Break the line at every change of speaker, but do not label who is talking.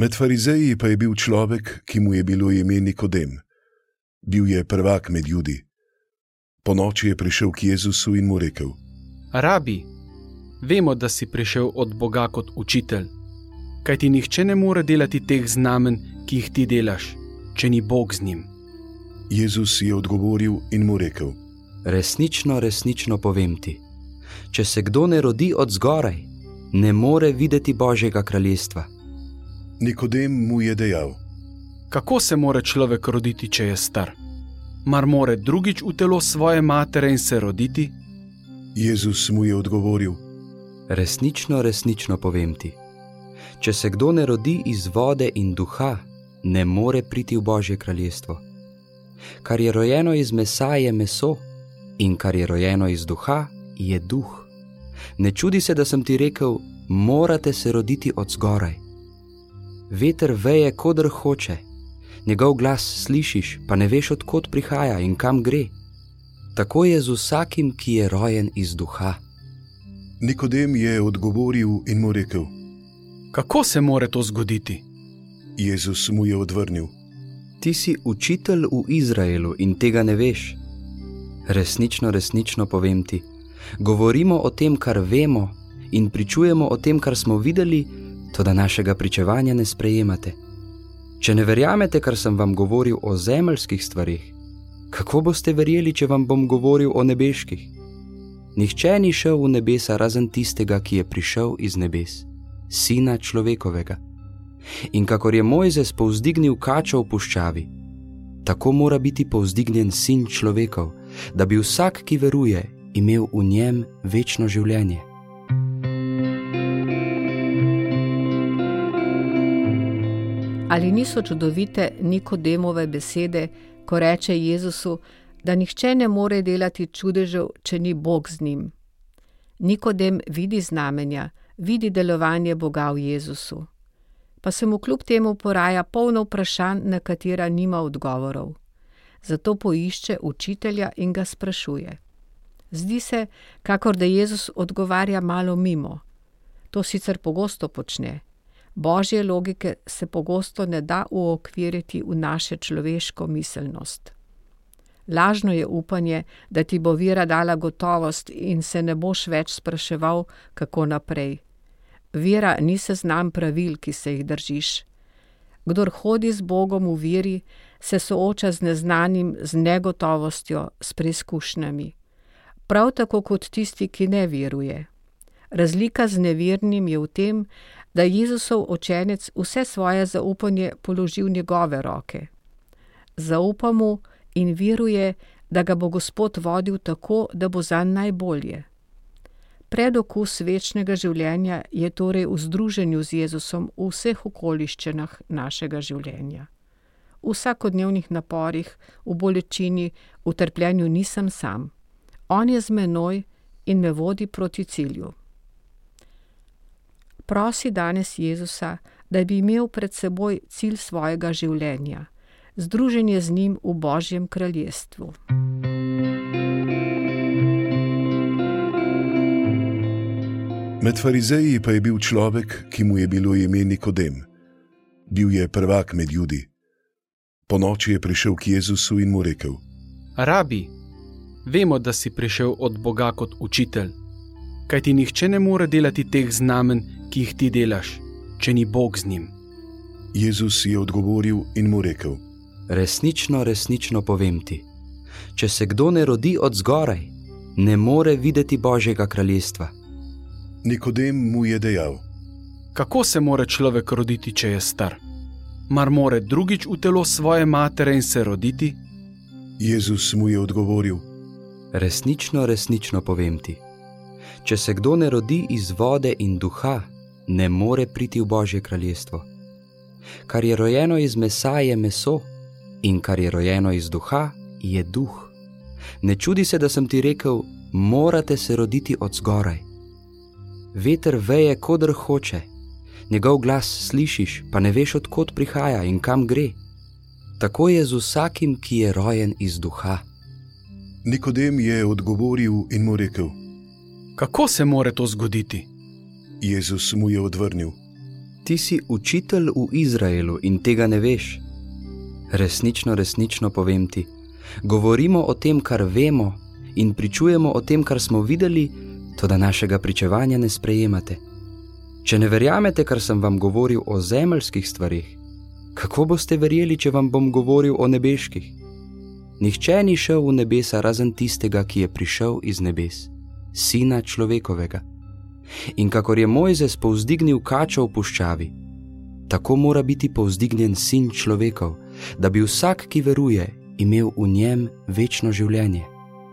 Med farizeji pa je bil človek, ki mu je bilo ime Nikodem. Bil je prvak med ljudmi. Po noči je prišel k Jezusu in mu rekel:
Rabi, vemo, da si prišel od Boga kot učitelj, kaj ti nihče ne more delati teh znamen, ki jih ti delaš, če ni Bog z njim.
Jezus je odgovoril in mu rekel:
Resnično, resnično povem ti, če se kdo ne rodi od zgoraj, ne more videti Božjega kraljestva.
Nikodem mu je dejal:
Kako se more človek roditi, če je star? Mar more drugič v telo svoje matere in se roditi?
Jezus mu je odgovoril:
Resnično, resnično povem ti, če se kdo ne rodi iz vode in duha, ne more priti v Božje kraljestvo. Kar je rojeno iz mesa, je meso, in kar je rojeno iz duha, je duh. Ne čudi se, da sem ti rekel, morate se roditi od zgoraj. Veter veje, kodr hoče, njegov glas slišiš, pa ne veš, odkot prihaja in kam gre. Tako je z vsakim, ki je rojen iz duha.
Nikodem je odgovoril in mu rekel:
Kako se more to zgoditi?
Jezus mu je odvrnil:
Ti si učitelj v Izraelu in tega ne veš. Resnično, resnično povem ti, govorimo o tem, kar vemo, in pričujemo o tem, kar smo videli, to da našega pričevanja ne sprejemate. Če ne verjamete, kar sem vam govoril o zemeljskih stvarih, kako boste verjeli, če vam bom govoril o nebeških? Nihče ni šel v nebesa razen tistega, ki je prišel iz nebes, sina človekovega. In kakor je Mojzes povzdignil kačo v puščavi, tako mora biti povzdignjen sin človekov, da bi vsak, ki veruje, imel v njem večno življenje.
Ali niso čudovite Nikodemove besede, ko reče Jezusu, da nihče ne more delati čudežev, če ni Bog z njim? Nikodem vidi znamenja, vidi delovanje Boga v Jezusu. Pa se mu kljub temu poraja polno vprašanj, na katera nima odgovorov. Zato poišče učitelja in ga sprašuje. Zdi se, kakor da Jezus odgovarja malo mimo. To sicer pogosto počne. Božje logike se pogosto ne da uokviriti v naše človeško miselnost. Lažno je upanje, da ti bo vira dala gotovost in se ne boš več spraševal, kako naprej. Vera ni seznam pravil, ki se jih držiš. Kdor hodi z Bogom v veri, se sooča z neznanim, z negotovostjo, s preizkušnjami. Prav tako kot tisti, ki ne veruje. Razlika z nevernim je v tem, da Jezusov učenec vse svoje zaupanje položi v njegove roke. Zaupa mu in veruje, da ga bo Gospod vodil tako, da bo zanj najbolje. Predokus večnega življenja je torej v združenju z Jezusom v vseh okoliščinah našega življenja. V vsakodnevnih naporih, v bolečini, v trpljenju nisem sam. On je z menoj in me vodi proti cilju. Prosi danes Jezusa, da bi imel pred seboj cilj svojega življenja, združenje z njim v Božjem kraljestvu.
Med farizeji pa je bil človek, ki mu je bilo ime Nikodem. Bil je prvak med ljudmi. Po noči je prišel k Jezusu in mu rekel:
Rabi, vemo, da si prišel od Boga kot učitelj, kaj ti nihče ne more delati teh znamen, ki jih ti delaš, če ni Bog z njim.
Jezus je odgovoril in mu rekel:
Resnično, resnično povem ti, če se kdo ne rodi od zgoraj, ne more videti Božjega kraljestva.
Nikodem mu je dejal:
Kako se more človek roditi, če je star? Mar more drugič v telo svoje matere in se roditi?
Jezus mu je odgovoril:
Resnično, resnično povem ti, če se kdo ne rodi iz vode in duha, ne more priti v Božje kraljestvo. Kar je rojeno iz mesa, je meso, in kar je rojeno iz duha, je duh. Ne čudi se, da sem ti rekel, morate se roditi od zgoraj. Veter veje, kodr hoče, njegov glas slišiš, pa ne veš, odkot prihaja in kam gre. Tako je z vsakim, ki je rojen iz duha.
Nikodem je odgovoril in mu rekel:
Kako se more to zgoditi?
Jezus mu je odvrnil:
Ti si učitelj v Izraelu in tega ne veš. Resnično, resnično povem ti, govorimo o tem, kar vemo, in pričujemo o tem, kar smo videli, to da našega pričevanja ne sprejemate. Če ne verjamete, kar sem vam govoril o zemeljskih stvarih, kako boste verjeli, če vam bom govoril o nebeških? Nihče ni šel v nebesa razen tistega, ki je prišel iz nebes, sina človekovega. In kakor je Mojzes povzdignil kačo v puščavi, tako mora biti povzdignjen sin človekov, da bi vsak, ki veruje, imel v njem večno življenje.